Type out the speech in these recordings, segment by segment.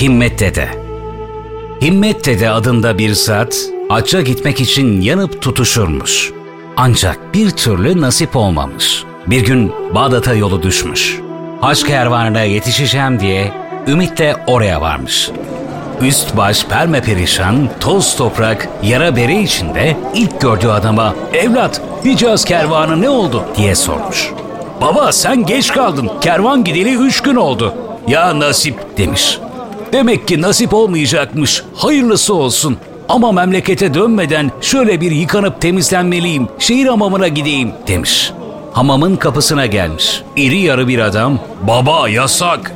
Himmet Dede Himmet Dede adında bir zat hacca gitmek için yanıp tutuşurmuş. Ancak bir türlü nasip olmamış. Bir gün Bağdat'a yolu düşmüş. Haç kervanına yetişeceğim diye ümitle oraya varmış. Üst baş perme perişan, toz toprak, yara bere içinde ilk gördüğü adama ''Evlat, Hicaz kervanı ne oldu?'' diye sormuş. ''Baba sen geç kaldın, kervan gideli üç gün oldu.'' ''Ya nasip'' demiş. Demek ki nasip olmayacakmış. Hayırlısı olsun. Ama memlekete dönmeden şöyle bir yıkanıp temizlenmeliyim. Şehir hamamına gideyim demiş. Hamamın kapısına gelmiş. İri yarı bir adam. Baba yasak.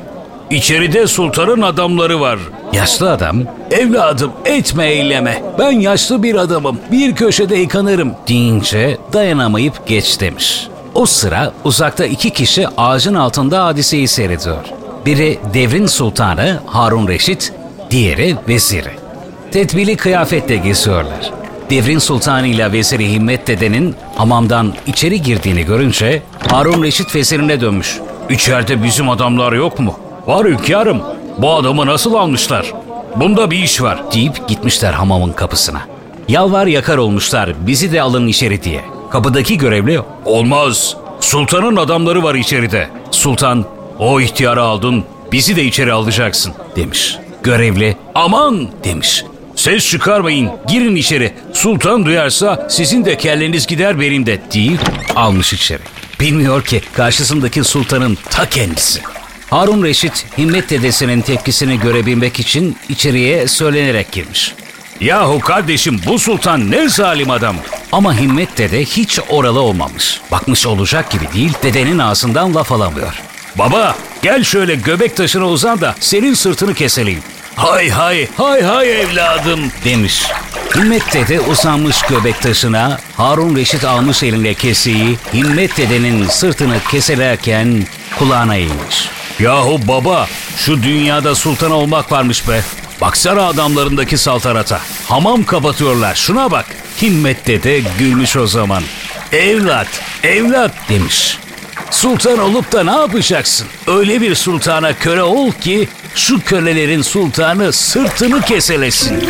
İçeride sultanın adamları var. Yaşlı adam, evladım etme eyleme. Ben yaşlı bir adamım. Bir köşede yıkanırım deyince dayanamayıp geç demiş. O sıra uzakta iki kişi ağacın altında hadiseyi seyrediyor. Biri devrin sultanı Harun Reşit, diğeri veziri. Tedbili kıyafetle geziyorlar. Devrin sultanı ile veziri Himmet dedenin hamamdan içeri girdiğini görünce Harun Reşit vezirine dönmüş. İçeride bizim adamlar yok mu? Var hünkârım. Bu adamı nasıl almışlar? Bunda bir iş var deyip gitmişler hamamın kapısına. Yalvar yakar olmuşlar bizi de alın içeri diye. Kapıdaki görevli olmaz. Sultanın adamları var içeride. Sultan o ihtiyarı aldın bizi de içeri alacaksın demiş. Görevli aman demiş. Ses çıkarmayın girin içeri. Sultan duyarsa sizin de kelleniz gider benim de deyip almış içeri. Bilmiyor ki karşısındaki sultanın ta kendisi. Harun Reşit Himmet dedesinin tepkisini görebilmek için içeriye söylenerek girmiş. Yahu kardeşim bu sultan ne zalim adam. Ama Himmet dede hiç oralı olmamış. Bakmış olacak gibi değil dedenin ağzından laf alamıyor. Baba gel şöyle göbek taşına uzan da senin sırtını keseleyim. Hay hay hay hay evladım demiş. Himmet dede uzanmış göbek taşına, Harun Reşit almış eline keseyi, Himmet dedenin sırtını keselerken kulağına eğilmiş. Yahu baba şu dünyada sultan olmak varmış be. Baksana adamlarındaki saltanata. Hamam kapatıyorlar şuna bak. Himmet dede gülmüş o zaman. Evlat, evlat demiş. Sultan olup da ne yapacaksın? Öyle bir sultana köle ol ki şu kölelerin sultanı sırtını keselesin.